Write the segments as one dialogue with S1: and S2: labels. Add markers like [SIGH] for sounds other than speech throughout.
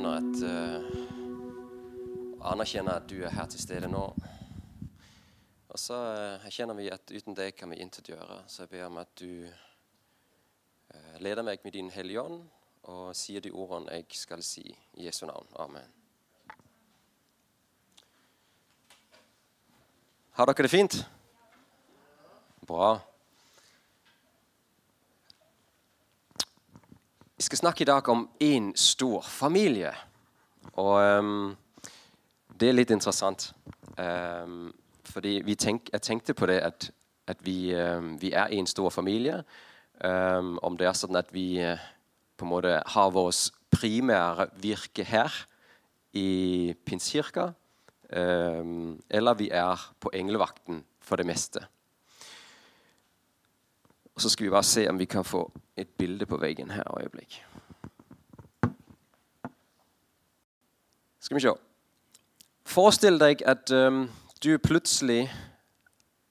S1: Vi at uh, Anerkjenner at du er her til stede nå. Og så uh, erkjenner vi at uten deg kan vi intet gjøre. Så jeg ber om at du uh, leder meg med din Hellige Ånd og sier de ordene jeg skal si. I Jesu navn. Amen. Har dere det fint? Bra. Vi skal snakke i dag om én stor familie. Og um, det er litt interessant. Um, fordi tenk, jeg tenkte på det at, at vi, um, vi, er en stor familie. om det er sånn at vi uh, på en måte har vårt primære virke her i Pinskirka, eller vi er på englevakten for det meste. Og Så skal vi bare se om vi kan få et bilde på veggen her. øyeblikk. Skal vi se. Forestill deg at um, du plutselig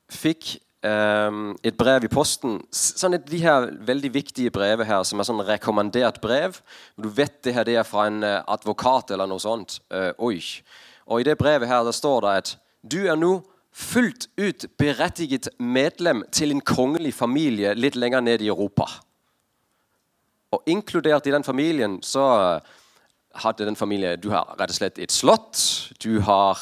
S1: fikk um, et brev i posten. Sånn et, De her veldig viktige brevet her, som er sånn rekommandert brev. Du vet det her det er fra en uh, advokat eller noe sånt. Uh, oi. Og I det brevet her der står det at du er nå fullt ut berettiget medlem til en kongelig familie litt lenger ned i Europa. Og inkludert i den familien så hadde den familien Du har rett og slett et slott. Du har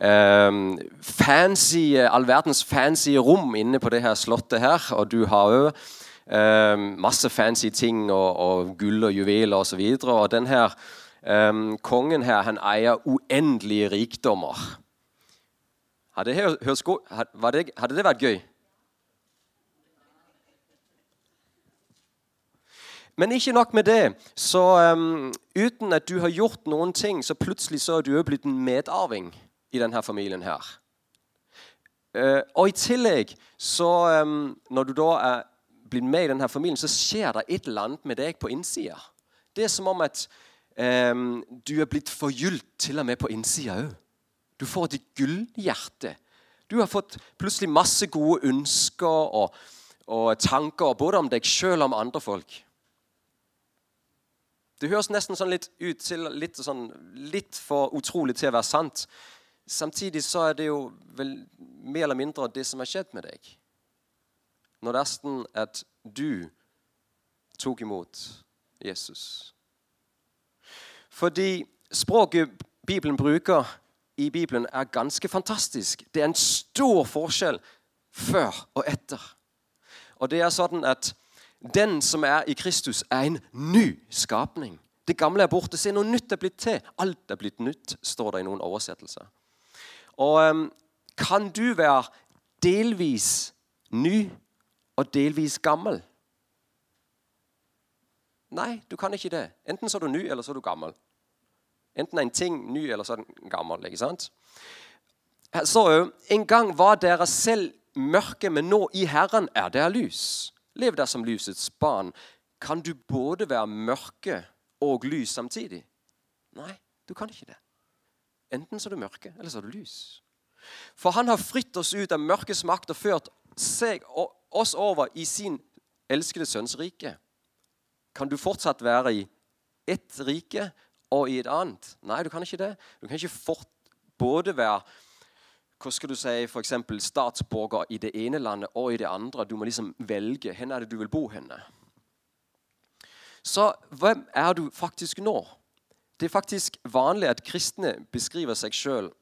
S1: um, fancy, all verdens fancy rom inne på det her slottet her. Og du har òg um, masse fancy ting og, og gull og juveler osv. Og, så og den her um, kongen her, han eier uendelige rikdommer. Hadde det, hadde, hadde det vært gøy? Men ikke nok med det. Så um, uten at du har gjort noen ting, så plutselig så er du blitt en medarving i denne familien her. Uh, og i tillegg, så um, når du da er blitt med i denne familien, så skjer det et eller annet med deg på innsida. Det er som om at um, du er blitt forgylt til og med på innsida òg. Du får et gullhjerte. Du har fått plutselig masse gode ønsker og, og tanker både om deg sjøl og om andre folk. Det høres nesten sånn litt ut til litt, sånn, litt, for utrolig til å være sant. Samtidig så er det jo vel mer eller mindre det som har skjedd med deg. Når det er sånn at du tok imot Jesus. Fordi språket Bibelen bruker i Bibelen er ganske fantastisk. Det er en stor forskjell før og etter. Og det er sånn at den som er i Kristus, er en ny skapning. Det gamle er borte. Se, noe nytt er blitt til. Alt er blitt nytt, står det i noen oversettelser. Og um, kan du være delvis ny og delvis gammel? Nei, du kan ikke det. Enten så er du ny, eller så er du gammel. Enten en ting ny, eller så er gammel. ikke sant? Så En gang var dere selv mørke, men nå i Herren er dere lys. Lev der som lysets barn. Kan du både være mørke og lys samtidig? Nei, du kan ikke det. Enten så er du mørke, eller så er du lys. For han har fritt oss ut av mørkets makt og ført seg oss over i sin elskede sønns rike. Kan du fortsatt være i ett rike og i et annet. Nei, du kan ikke det. Du kan ikke fort, både være hva skal du si, eksempel, statsborger i det ene landet og i det andre. Du må liksom velge. Hvor er det du vil bo henne? Så hvem er du faktisk nå? Det er faktisk vanlig at kristne beskriver seg sjøl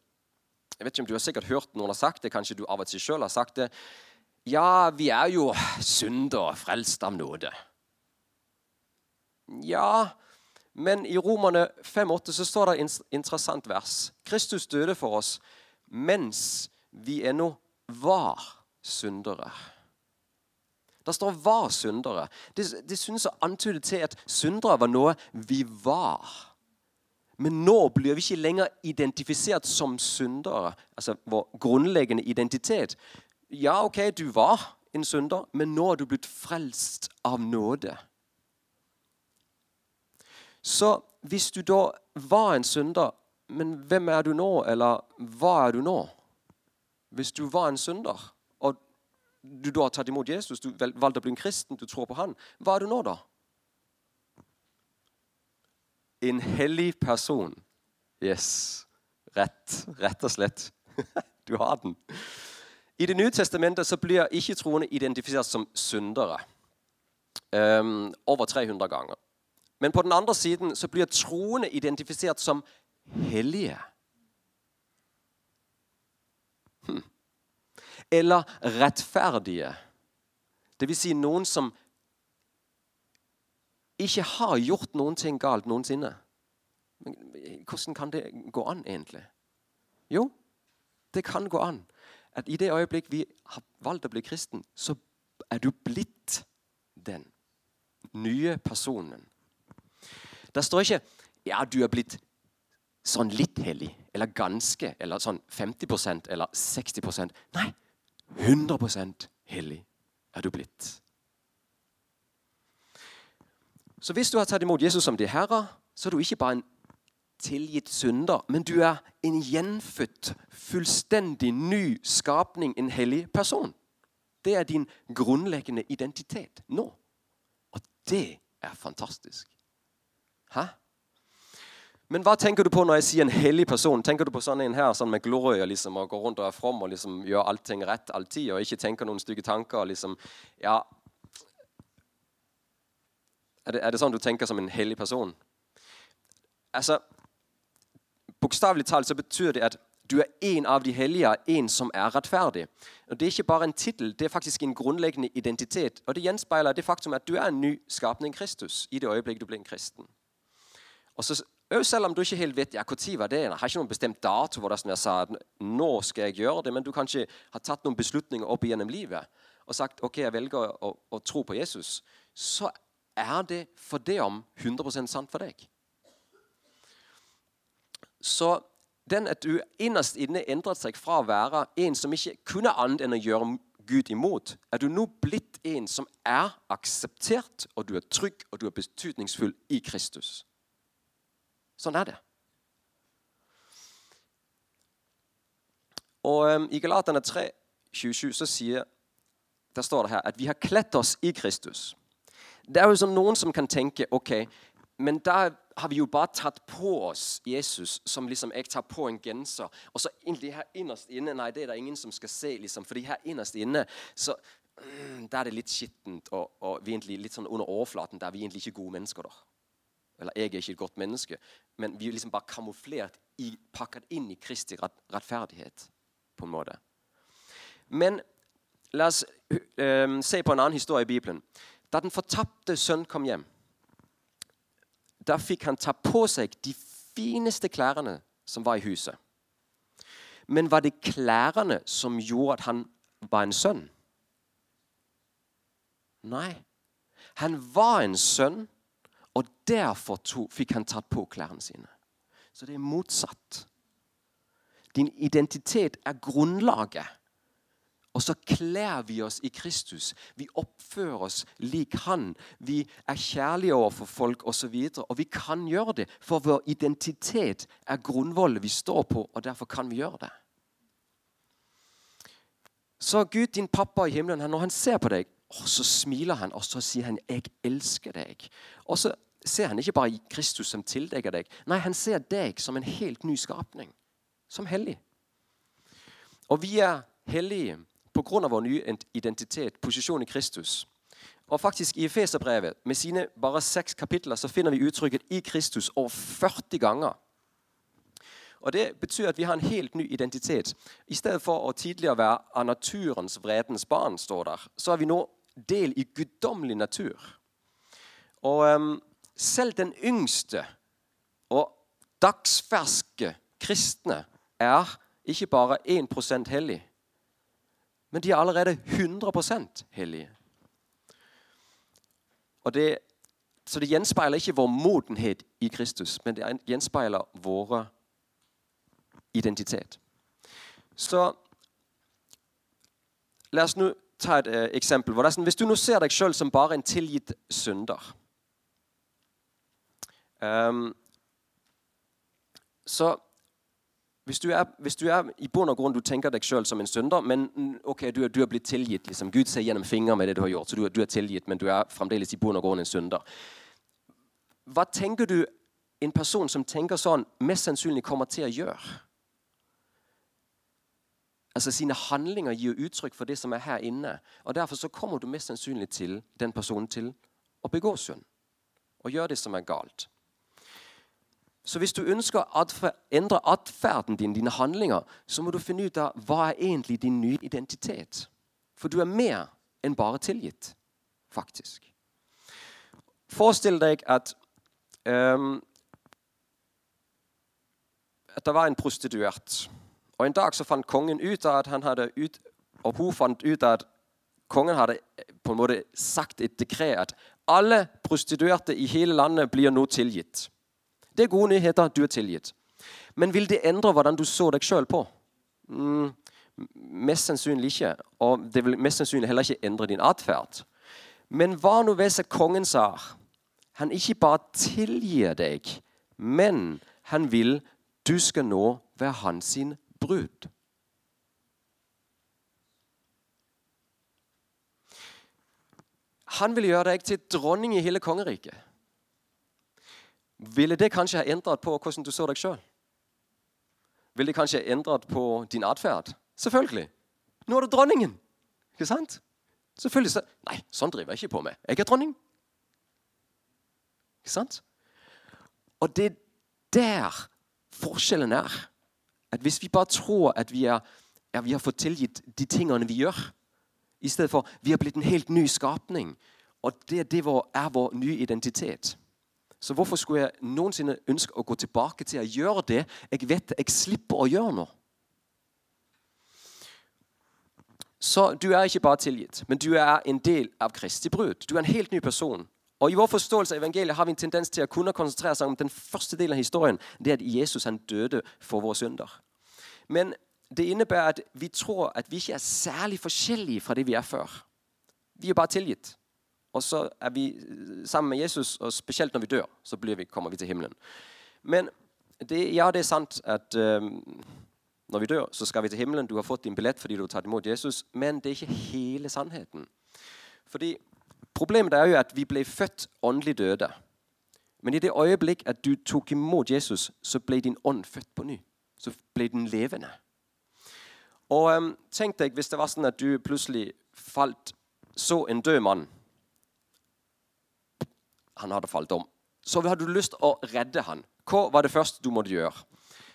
S1: Jeg vet ikke om du har sikkert hørt noen har sagt det, kanskje du av og til sjøl har sagt det. Ja, vi er jo syndere, frelst av nåde. Ja, men i Romerne 5,8 så står det et interessant vers. Kristus døde for oss mens vi ennå var syndere. Det står 'var syndere'. Det, det synes å antyde til at syndere var noe vi var. Men nå blir vi ikke lenger identifisert som syndere. Altså vår grunnleggende identitet. Ja, ok, du var en synder, men nå er du blitt frelst av nåde. Så hvis du da var en synder, men hvem er du nå, eller hva er du nå? Hvis du var en synder, og du da har tatt imot Jesus, du valgte å bli en kristen, du tror på han, hva er du nå, da? en hellig person. Yes. Rett. Rett og slett. [LAUGHS] Du har den. I Det nye testamentet så blir ikke-troende identifisert som syndere. Um, over 300 ganger. Men på den andre siden så blir troende identifisert som hellige. Hm. Eller rettferdige. Vil si noen som ikke har gjort noen ting galt noensinne. Hvordan kan det gå an, egentlig? Jo, det kan gå an at i det øyeblikk vi har valgt å bli kristen, så er du blitt den nye personen. Det står ikke ja, du er blitt sånn litt hellig, eller ganske, eller sånn 50% eller 60% Nei, 100% hellig er du blitt. Så hvis du har tatt imot Jesus som din herre, så er du ikke bare en tilgitt synder, men du er en gjenfødt, fullstendig ny skapning, en hellig person. Det er din grunnleggende identitet nå. Og det er fantastisk. Hæ? Men hva tenker du på når jeg sier en hellig person? Tenker du på sånn en her sånn med glorie liksom, og går rundt og er from og liksom gjør allting rett alltid og ikke tenker noen stygge tanker? liksom, ja, er det, er det sånn du tenker som en hellig person? Altså, Bokstavelig talt så betyr det at du er en av de hellige, en som er rettferdig. Og Det er ikke bare en tittel, det er faktisk en grunnleggende identitet. Og Det gjenspeiler det faktum at du er en ny skapning Kristus i det øyeblikket du blir en kristen. Og så, Selv om du ikke helt vet ja, når var det Jeg har ikke noen bestemt dato hvor jeg sa, nå skal jeg gjøre det, men du kanskje har tatt noen beslutninger opp igjennom livet og sagt ok, jeg velger å, å, å tro på Jesus, så er det for det om 100% sant for deg. Så den at du innerst inne endret seg fra å være en som ikke kunne annet enn å gjøre Gud imot, er du nå blitt en som er akseptert, og du er trygg og du er betydningsfull i Kristus. Sånn er det. Og I Galaterne 3, 27 så sier, der står det her at vi har kledd oss i Kristus. Det er jo sånn Noen som kan tenke ok, men da har vi jo bare tatt på oss Jesus som liksom jeg tar på en genser. Og så egentlig her innerst inne Nei, det er det ingen som skal se. liksom, fordi her innerst inne så mm, der er det litt skittent og, og, vi egentlig litt sånn under overflaten der vi egentlig ikke gode mennesker. da. Eller jeg er ikke et godt menneske, men vi er liksom bare kamuflert, i, pakket inn i Kristi rettferdighet. på en måte. Men la oss uh, se på en annen historie i Bibelen. Da den fortapte sønn kom hjem da fikk han ta på seg de fineste klærne som var i huset. Men var det klærne som gjorde at han var en sønn? Nei. Han var en sønn, derfor to, fikk han tatt på klærne sine. Så det er motsatt. Din identitet er grunnlaget og så kler vi oss i Kristus. Vi oppfører oss lik Han. Vi er kjærlige overfor folk osv. Og, så og vi kan gjøre det, for vår identitet er grunnvollet vi står på, og derfor kan vi gjøre det. Så Gud, din pappa i himmelen, når han ser på deg, så smiler han og så sier han, 'Jeg elsker deg'. Og så ser han ikke bare Kristus som tildekker deg. Nei, han ser deg som en helt ny skapning. Som hellig. Og vi er hellige pga. vår nye identitet, posisjon i Kristus. Og faktisk I Efeserbrevet med sine bare seks kapitler så finner vi uttrykket 'i Kristus' over 40 ganger. Og Det betyr at vi har en helt ny identitet. I stedet for å tidligere være av naturens vredens barn, står der, så er vi nå del i guddommelig natur. Og um, selv den yngste og dagsferske kristne er ikke bare 1% hellig, men de er allerede 100% hellige. Det, så det gjenspeiler ikke vår modenhet i Kristus, men det gjenspeiler vår identitet. Så la oss nå ta et uh, eksempel. Hvis du nå ser deg sjøl som bare en tilgitt synder um, Så hvis du, er, hvis du er i bunn og grunn du tenker deg sjøl som en synder, men mm, ok, du, du er blitt tilgitt liksom. Gud ser gjennom fingre med det du har gjort, så du, du, er tilgitt, men du er fremdeles i bunn og grunn en synder. Hva tenker du en person som tenker sånn, mest sannsynlig kommer til å gjøre. Altså Sine handlinger gir uttrykk for det som er her inne. og Derfor så kommer du mest sannsynlig til den personen til å begå synd. Og gjøre det som er galt. Så hvis du ønsker å endre atferden din, dine handlinger, så må du finne ut av hva er egentlig din nye identitet. For du er mer enn bare tilgitt, faktisk. Forestill deg at, um, at det var en prostituert. Og En dag så fant kongen ut av at han hadde ut, og hun fant ut at kongen hadde på en måte sagt et dekret at alle prostituerte i hele landet blir nå tilgitt. Det er gode nyheter. Du er tilgitt. Men vil det endre hvordan du så deg sjøl på? Mm, mest sannsynlig ikke. Og det vil mest sannsynlig heller ikke endre din atferd. Men hva nå hvis kongen sa han ikke bare tilgir deg, men han vil du skal nå være hans brud? Han vil gjøre deg til dronning i hele kongeriket. Ville det kanskje ha endret på hvordan du så deg sjøl? Ville det kanskje ha endret på din atferd? Selvfølgelig. Nå er du dronningen. Ikke sant? Selvfølgelig så, Nei, sånn driver jeg ikke på med. Jeg er dronning. Ikke sant? Og det er der forskjellen er. At Hvis vi bare tror at vi, er, at vi har fått tilgitt de tingene vi gjør, i stedet for vi har blitt en helt ny skapning, og det, det er vår nye identitet så hvorfor skulle jeg noensinne ønske å gå tilbake til å gjøre det jeg vet jeg slipper å gjøre nå? Så du er ikke bare tilgitt, men du er en del av Kristi brud. Du er en helt ny person. Og I vår forståelse av evangeliet har vi en tendens til å kunne konsentrere seg om den første delen av historien. Det at Jesus han døde for våre synder. Men det innebærer at vi tror at vi ikke er særlig forskjellige fra det vi er før. Vi er bare tilgitt. Og så er vi sammen med Jesus, og spesielt når vi dør, så vi, kommer vi til himmelen. Men det, ja, det er sant at um, når vi dør, så skal vi til himmelen. Du har fått din billett fordi du har tatt imot Jesus. Men det er ikke hele sannheten. Fordi Problemet er jo at vi ble født åndelig døde. Men i det øyeblikk at du tok imot Jesus, så ble din ånd født på ny. Så ble den levende. Og um, Tenk deg hvis det var sånn at du plutselig falt, så en død mann han hadde falt om. Så hadde du lyst å redde han. Hva var det første du måtte gjøre?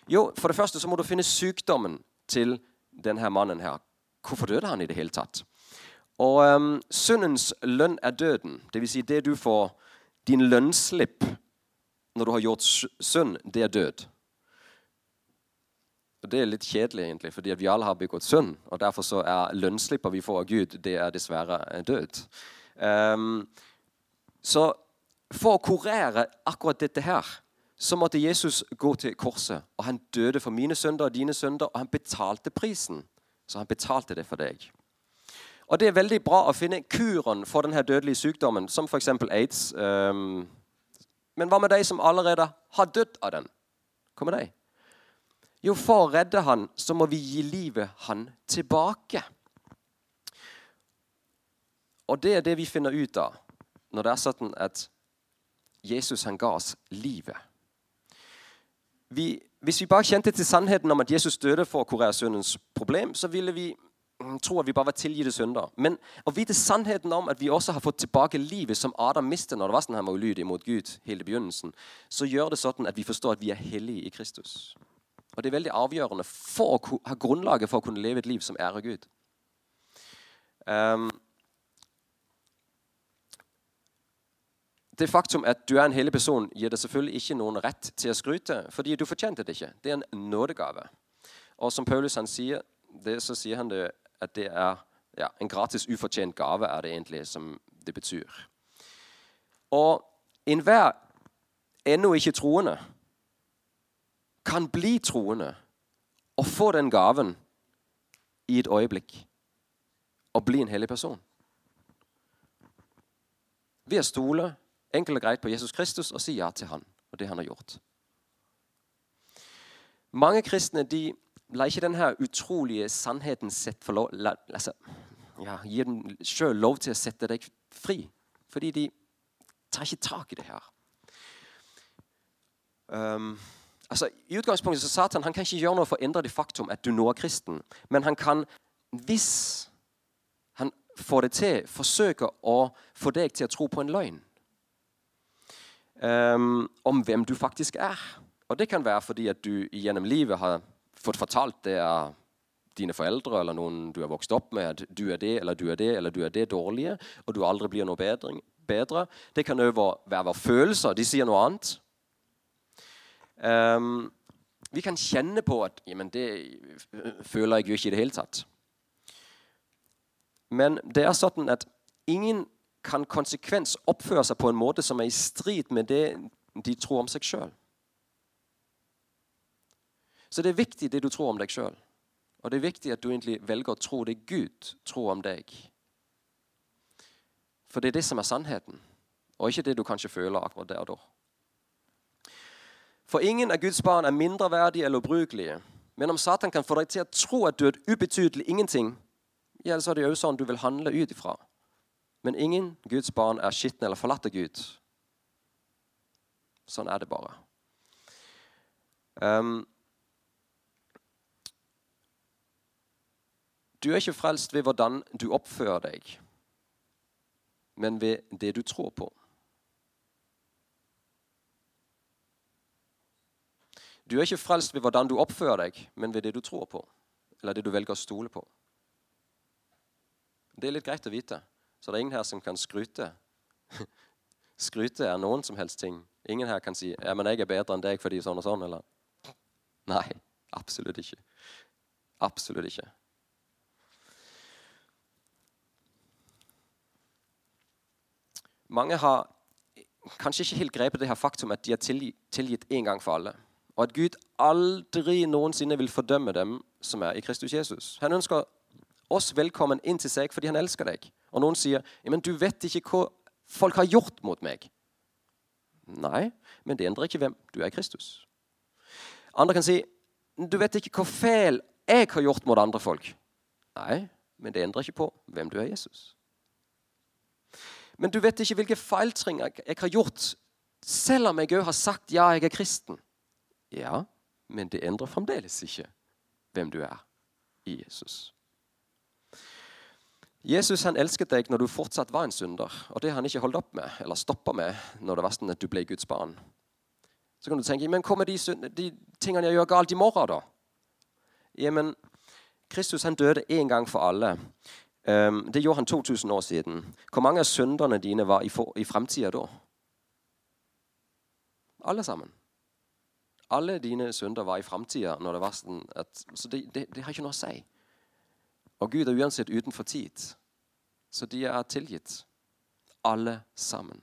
S1: Jo, For det første så må du finne sykdommen til denne mannen. her. Hvorfor døde han i det hele tatt? Og um, Syndens lønn er døden. Dvs. Si det du får Din lønnsslipp når du har gjort synd, det er død. Og Det er litt kjedelig, egentlig, fordi vi alle har begått synd. og Derfor så er lønnsslippet vi får av Gud, det er dessverre død. Um, så for å kurere akkurat dette her, så måtte Jesus gå til korset. Og han døde for mine synder og dine synder, og han betalte prisen. Så han betalte det for deg. Og Det er veldig bra å finne kuren for denne dødelige sykdommen, som f.eks. aids. Um, men hva med de som allerede har dødd av den? Hva med de? Jo, for å redde han, så må vi gi livet han tilbake. Og det er det vi finner ut av når det er sånn at Jesus han ga oss livet. Vi, hvis vi bare kjente til sannheten om at Jesus døde for syndens problem, så ville vi mm, tro at vi bare var tilgitte syndere. Men å vite sannheten om at vi også har fått tilbake livet som Adam mistet når det var sånn han var ulydig mot Gud, hele begynnelsen, så gjør det sånn at vi forstår at vi er hellige i Kristus. Og Det er veldig avgjørende for å ha grunnlaget for å kunne leve et liv som ærer Gud. Um, det faktum at du er en hellig person, gir deg selvfølgelig ikke noen rett til å skryte, fordi du fortjente det ikke. Det er en nådegave. Og som Paulus han sier, det, så sier han det, at det er ja, en gratis, ufortjent gave, er det egentlig som det betyr. Og enhver ennå ikke troende kan bli troende og få den gaven i et øyeblikk og bli en hellig person. Ved å stole enkelt og greit på Jesus Kristus og si ja til han og det han har gjort. Mange kristne de lar ikke denne utrolige sannheten sette lov, la, altså, ja, gir den sjøl lov til å sette deg fri. Fordi de tar ikke tak i det her. um, altså, I utgangspunktet så Satan han kan ikke gjøre noe for å endre det faktum at du nå er kristen. Men han kan, hvis han får det til, forsøke å få deg til å tro på en løgn. Um, om hvem du faktisk er. Og Det kan være fordi at du gjennom livet har fått fortalt det av dine foreldre eller noen du har vokst opp med, at du er det eller du er det eller du er det dårlige, og du aldri blir noe bedre. bedre. Det kan òg være våre følelser. De sier noe annet. Um, vi kan kjenne på at Jamen, det føler jeg jo ikke i det hele tatt. Men det er sånn at ingen kan konsekvens oppføre seg på en måte som er i strid med det de tror om seg sjøl. Så det er viktig det du tror om deg sjøl. Og det er viktig at du egentlig velger å tro det Gud tror om deg. For det er det som er sannheten, og ikke det du kanskje føler akkurat der og da. For ingen av Guds barn er mindreverdige eller ubrukelige. Men om Satan kan få deg til å tro at du er et ubetydelig ingenting, ja, så er det jo sånn du vil handle ut ifra. Men ingen Guds barn er skitne eller forlatt Gud. Sånn er det bare. Um, du er ikke frelst ved hvordan du oppfører deg, men ved det du tror på. Du er ikke frelst ved hvordan du oppfører deg, men ved det du tror på. Eller det du velger å stole på. Det er litt greit å vite. Så det er ingen her som kan skryte. [LAUGHS] Skryte er noen som helst ting. Ingen her kan si ja, men jeg er bedre enn deg fordi sånn og sånn. eller? [LAUGHS] Nei, absolutt ikke. Absolutt ikke. Mange har kanskje ikke helt grepet det her faktum at de er tilgitt én gang for alle. Og at Gud aldri noensinne vil fordømme dem som er i Kristus Jesus. Han ønsker oss velkommen inn til seg fordi han elsker deg. Og noen sier men du vet ikke hva folk har gjort mot meg. Nei, men det endrer ikke hvem du er Kristus. Andre kan si du vet ikke hva feil jeg har gjort mot andre folk. Nei, men det endrer ikke på hvem du er Jesus. Men du vet ikke hvilke feiltring jeg har gjort, selv om jeg òg har sagt ja, jeg er kristen. Ja, men det endrer fremdeles ikke hvem du er i Jesus. Jesus han elsket deg når du fortsatt var en synder, og det har han ikke holdt opp med, eller stoppa med når det var sånn at du ble Guds barn. Så kan du tenke men kommer de, de tingene jeg gjør galt i morgen, da? Ja, men Kristus han døde én gang for alle. Um, det gjorde han 2000 år siden. Hvor mange av synderne dine var i, for, i framtida da? Alle sammen. Alle dine synder var i framtida. Sånn så det, det, det, har ikke noe å si. Og Gud er uansett utenfor tid. Så de er tilgitt. Alle sammen.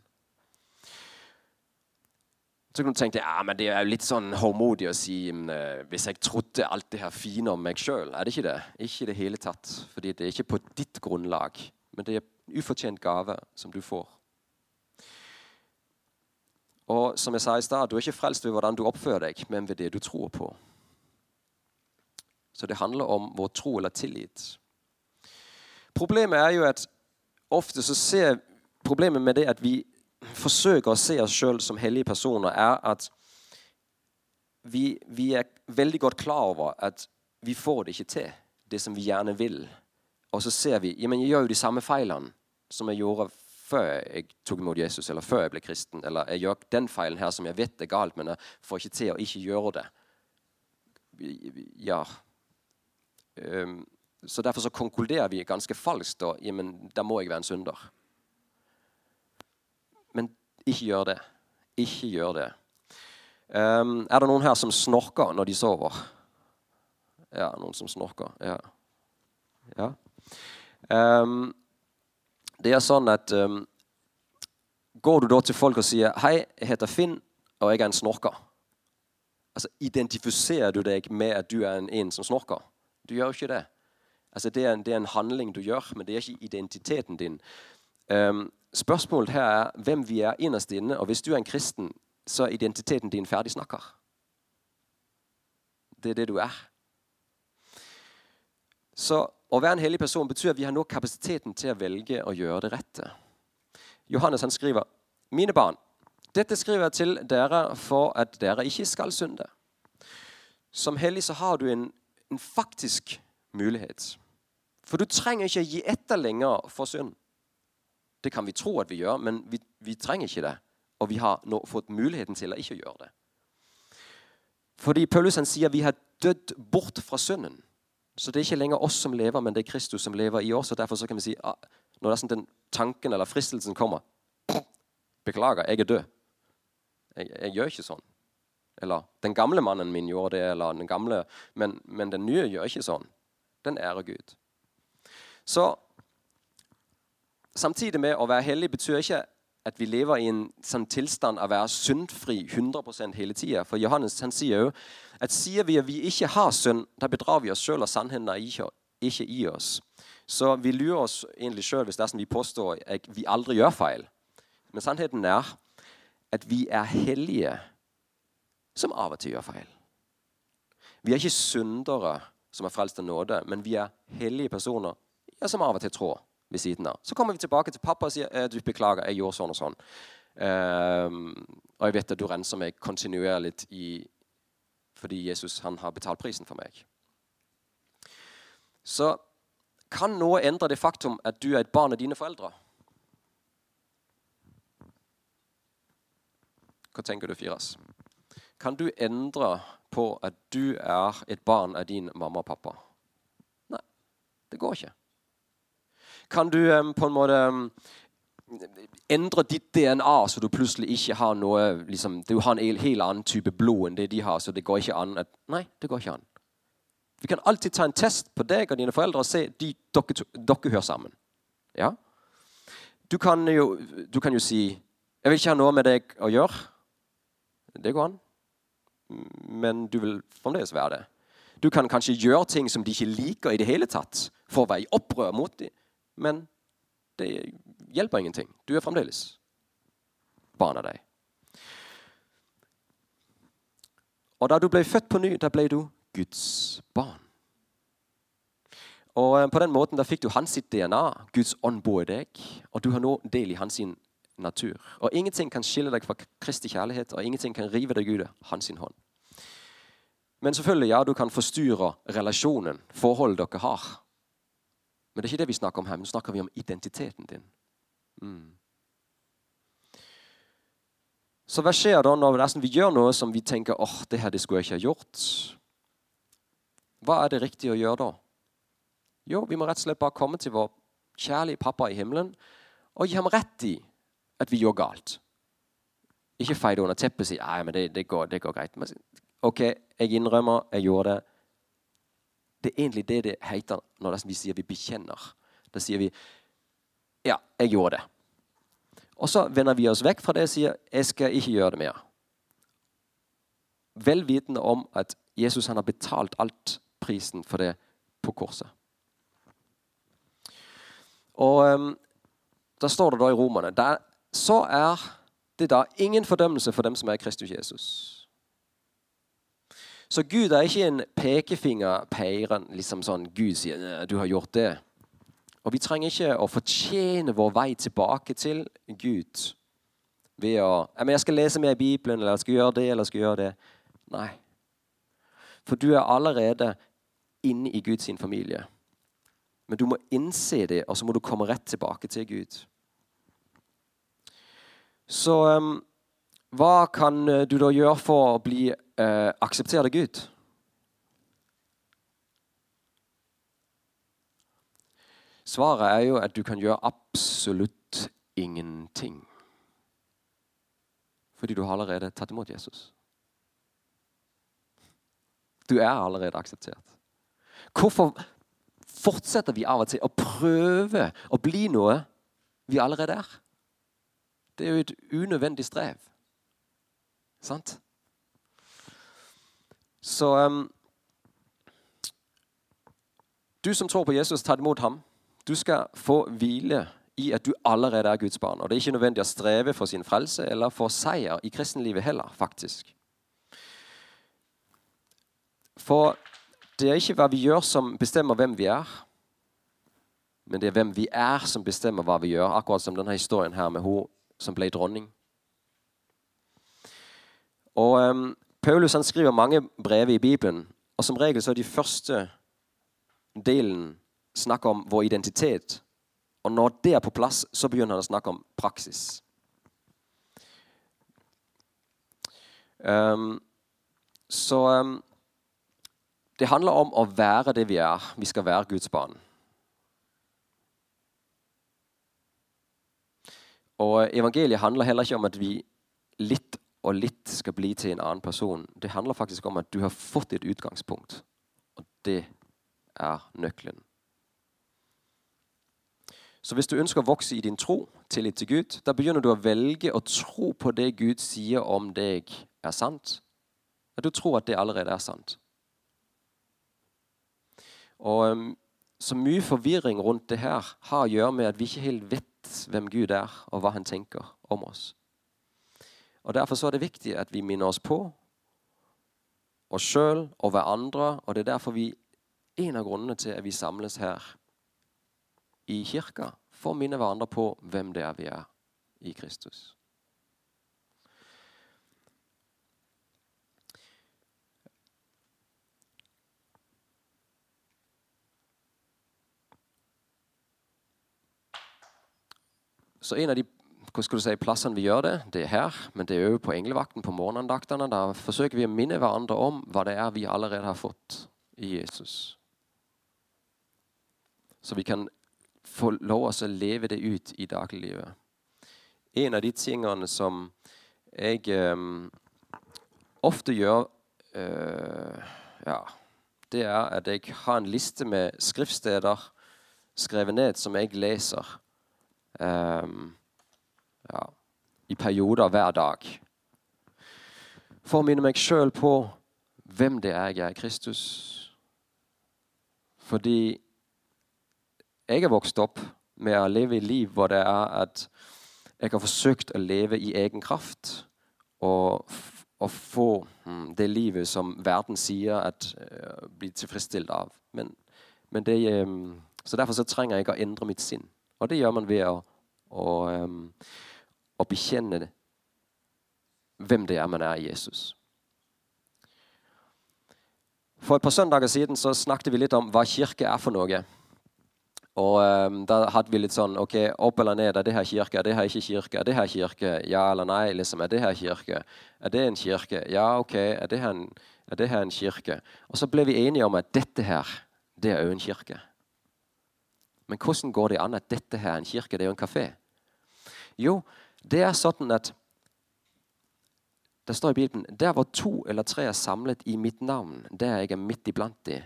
S1: Så kunne du tenkt ja, men det er jo litt sånn håndmodig å si uh, hvis jeg trodde alt det her fine om meg sjøl. Er det ikke det? Ikke i det hele tatt. Fordi det er ikke på ditt grunnlag. Men det er en ufortjent gave som du får. Og som jeg sa i stad, du er ikke frelst ved hvordan du oppfører deg, men ved det du tror på. Så det handler om vår tro eller tillit. Problemet er jo at ofte så ser Problemet med det at vi forsøker å se oss sjøl som hellige personer, er at vi, vi, er veldig godt klar over at vi får det ikke til, det som vi gjerne vil. Og så ser vi jamen jeg gjør jo de samme feilene som jeg gjorde før jeg tok imot Jesus, eller før jeg ble kristen. Eller jeg gjør den feilen her som jeg vet er galt, men jeg får ikke til å ikke gjøre det. Ja. Um, så Derfor så konkluderer vi ganske falskt. Da, da må jeg være en synder. Men ikke gjør det. Ikke gjør det. Um, er det noen her som snorker når de sover? Ja, noen som snorker. Ja. ja. Um, det er sånn at um, Går du da til folk og sier 'Hei, jeg heter Finn, og jeg er en snorker', altså Identifiserer du deg med at du er en, en som snorker? Du gjør ikke det. Altså, det er, en, det er, en, handling du gjør, men det er ikke identiteten din. Um, spørsmålet her er hvem vi er innerst inne. Og hvis du er en kristen, så er identiteten din ferdig snakker. Det er det du er. Så å være en hellig person betyr at vi har nå kapasiteten til å velge å gjøre det rette. Johannes han skriver, 'Mine barn, Dette skriver jeg til dere for at dere ikke skal synde. Som hellig så har du en, en faktisk mulighet. For du trenger ikke å gi etter lenger for synd. Det kan vi tro at vi gjør, men vi, vi trenger ikke det. Og vi har nå fått muligheten til å ikke gjøre det. Fordi Paulus han sier vi har dødd bort fra synden. Så det er ikke lenger oss som lever, men det er Kristus som lever i oss. og Derfor så kan vi si ah, når sånn den tanken eller fristelsen kommer Beklager, jeg er død. Jeg, jeg, gjør ikke sånn. Eller den gamle mannen min gjorde det, eller den gamle, men, men den nye gjør ikke sånn. Den ærer Gud. Så samtidig med å være hellig betyr ikke at vi lever i en sånn tilstand av å være syndfri 100 hele tida. For Johannes han sier jo at sier vi at vi ikke har synd, da bedrar vi oss sjøl, og sannheten er ikke, i oss. Så vi lurer oss egentlig sjøl hvis det er sånn vi påstår at vi aldri gjør feil. Men sannheten er at vi er hellige som av og til gjør feil. Vi er ikke syndere som er frelst av nåde, men vi er hellige personer ja, som av og til trår ved siden av. Så kommer vi tilbake til pappa og sier eh, du beklager, jeg gjorde sånn og sånn. Um, og jeg vet at du renser meg kontinuerlig i, fordi Jesus han har betalt prisen for meg. Så kan noe endre det faktum at du er et barn av dine foreldre? Hva tenker du, Firas? Kan du endre på at du er et barn av din mamma og pappa? Nei, det går ikke. Kan du um, på en måte um, endre ditt DNA, så du plutselig ikke har noe liksom, Du har en helt annen type blod enn det de har, så det går ikke an at Nei, det går ikke an. Vi kan alltid ta en test på deg og dine foreldre og se de, dere, hører sammen. Ja? Du kan, jo, du kan jo si 'Jeg vil ikke ha noe med deg å gjøre'. Det går an. Men du vil fremdeles være det. Du kan kanskje gjøre ting som de ikke liker i det hele tatt, for å være i opprør mot dem. Men det hjelper ingenting. Du er fremdeles barn av deg. Og da du ble født på ny, da ble du Guds barn. Og eh, På den måten da fikk du hans DNA. Guds ånd bor i deg. Og du har nå del i hans natur. Og Ingenting kan skille deg fra Kristi kjærlighet, og ingenting kan rive deg ut av hans hånd. Men selvfølgelig, ja, du kan forstyrre relasjonen, forholdet dere har. Men det er ikke det vi snakker om her. Nå snakker vi om identiteten din. Mm. Så hva skjer da når vi gjør noe som vi tenker åh, oh, det her det skulle jeg ikke ha gjort? Hva er det riktig å gjøre da? Jo, vi må rett og slett bare komme til vår kjærlige pappa i himmelen og gi ham rett i at vi gjør galt. Ikke feie det under teppet og si nei, men det, det, går, det går greit. Men, ok, jeg innrømmer, jeg gjorde det. Det er egentlig det det heter når vi sier vi bekjenner. Da sier vi ja, jeg gjorde det. Og så vender vi oss vekk fra det og sier jeg skal ikke gjøre det mer. Vel vitende om at Jesus har betalt alt prisen for det på korset. Og um, Da står det da i Romerne Så er det da ingen fordømmelse for dem som er Kristus Jesus. Så Gud er ikke en pekefinger peiren, liksom sånn Gud sier 'du har gjort det'. Og vi trenger ikke å fortjene vår vei tilbake til Gud ved å jeg skal lese mer i Bibelen, eller jeg skal gjøre det, eller jeg skal gjøre det. Nei. For du er allerede inne i Guds familie. Men du må innse det, og så må du komme rett tilbake til Gud. Så um, hva kan du da gjøre for å bli uh, akseptert av Gud? Svaret er jo at du kan gjøre absolutt ingenting. Fordi du har allerede tatt imot Jesus. Du er allerede akseptert. Hvorfor fortsetter vi av og til å prøve å bli noe vi allerede er? Det er jo et unødvendig strev. Sant? Så um, Du som tror på Jesus, ta imot ham. Du skal få hvile i at du allerede er Guds barn. Og Det er ikke nødvendig å streve for sin frelse eller for seier i kristenlivet heller, faktisk. For det er ikke hva vi gjør, som bestemmer hvem vi er. Men det er hvem vi er, som bestemmer hva vi gjør. Akkurat som denne historien her med hun som ble dronning. Og um, Paulus han skriver mange brev i Bibelen, og som regel så er de første delen snakk om vår identitet. Og når det er på plass, så begynner han å snakke om praksis. Um, så um, det handler om å være det vi er. Vi skal være Guds barn. Og Evangeliet handler heller ikke om at vi litt og litt skal bli til en annen person. Det handler faktisk om at du har fått et utgangspunkt, og det er nøkkelen. Så hvis du ønsker å vokse i din tro, tillit til Gud, da begynner du å velge å tro på det Gud sier om deg er sant. At du tror at det allerede er sant. Og um, Så mye forvirring rundt det her har å gjøre med at vi ikke helt vet hvem Gud er, og hva han tenker om oss. Og Derfor så er det viktig at vi minner oss på oss sjøl og hverandre. Og det er derfor vi, en av grunnene til at vi samles her i kirka, for å minne hverandre på hvem det er vi er i Kristus. Så en av de hva skal du si, plassene vi gjør det, det er her, men det er òg på englevakten på morgenandaktene. Da forsøker vi å minne hverandre om hva det er vi allerede har fått i Jesus. Så vi kan få lov til å leve det ut i dagliglivet. En av de tingene som jeg um, ofte gjør uh, ja, Det er at jeg har en liste med skriftsteder skrevet ned som jeg leser um, ja, i perioder hver dag. For å minne meg sjøl på hvem det er jeg er i Kristus. Fordi jeg er vokst opp med å leve i liv hvor det er at jeg har forsøkt å leve i egen kraft og, og få hmm, det livet som verden sier at uh, blir tilfredsstilt av. Men, men det, um, så Derfor så trenger jeg å endre mitt sinn. Og det gjør man ved å, å, å bekjenne hvem det er man er i Jesus. For et par søndager siden så snakket vi litt om hva kirke er for noe. Og um, Da hadde vi litt sånn ok, Opp eller ned? Er det her kirke? Er det her ikke kirke? Er det her kirke? Ja eller nei? liksom, Er det her kirke? Er det en kirke? Ja, ok. Er det her en, det her en kirke? Og så ble vi enige om at dette her, det er òg en kirke. Men hvordan går det an at dette her er en kirke? Det er jo en kafé. Jo, det er sånn at Det står i Bibelen der hvor to eller tre er samlet i mitt navn, der jeg er midt iblant de.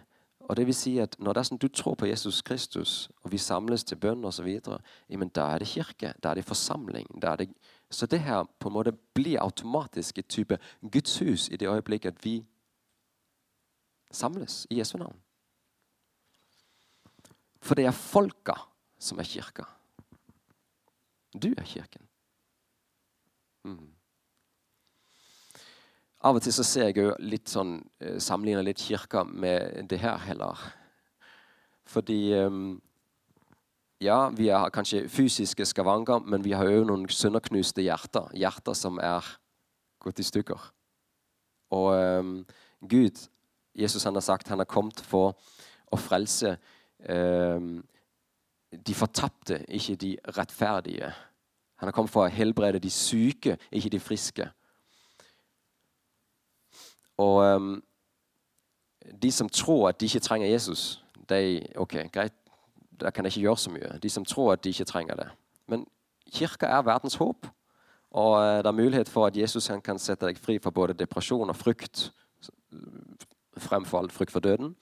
S1: Og det vil si at Når det er sånn du tror på Jesus Kristus, og vi samles til bønn osv., da er det kirke. Da er det forsamling. Er det, så det her på en måte blir automatisk et type Guds hus i det øyeblikket vi samles i Jesu navn. For det er folka som er kirka. Du er kirken. Mm. Av og til så ser jeg jo litt sånn eh, sammenligner litt kirka med det her heller. Fordi um, Ja, vi har kanskje fysiske skavanker, men vi har jo noen sønderknuste hjerter. Hjerter som er gått i stykker. Og um, Gud, Jesus han har sagt han har kommet for å frelse de fortapte, ikke de rettferdige. Han har kommet for å helbrede de syke, ikke de friske. Og de som tror at de ikke trenger Jesus, de, ok, greit, da kan jeg ikke gjøre så mye. De som tror at de ikke trenger det. Men kirka er verdens håp. Og uh, det er mulighet for at Jesus kan sette deg fri fra både depresjon og frykt, fremfor alt frykt for døden,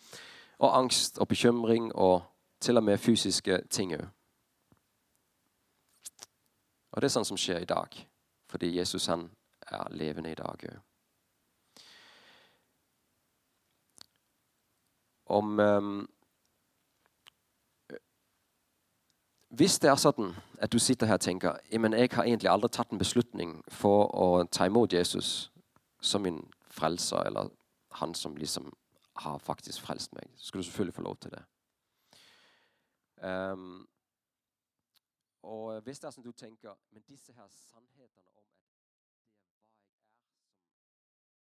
S1: og angst og bekymring og til og med fysiske ting òg. Og det er sånn som skjer i dag, fordi Jesus han er levende i dag òg. om um, Hvis det er sånn at du sitter her og tenker men jeg har egentlig aldri tatt en beslutning for å ta imot Jesus som min frelser, eller han som liksom har faktisk frelst meg, så skal du selvfølgelig få lov til det. Um, og hvis det er sånn du tenker Men disse her sannhetene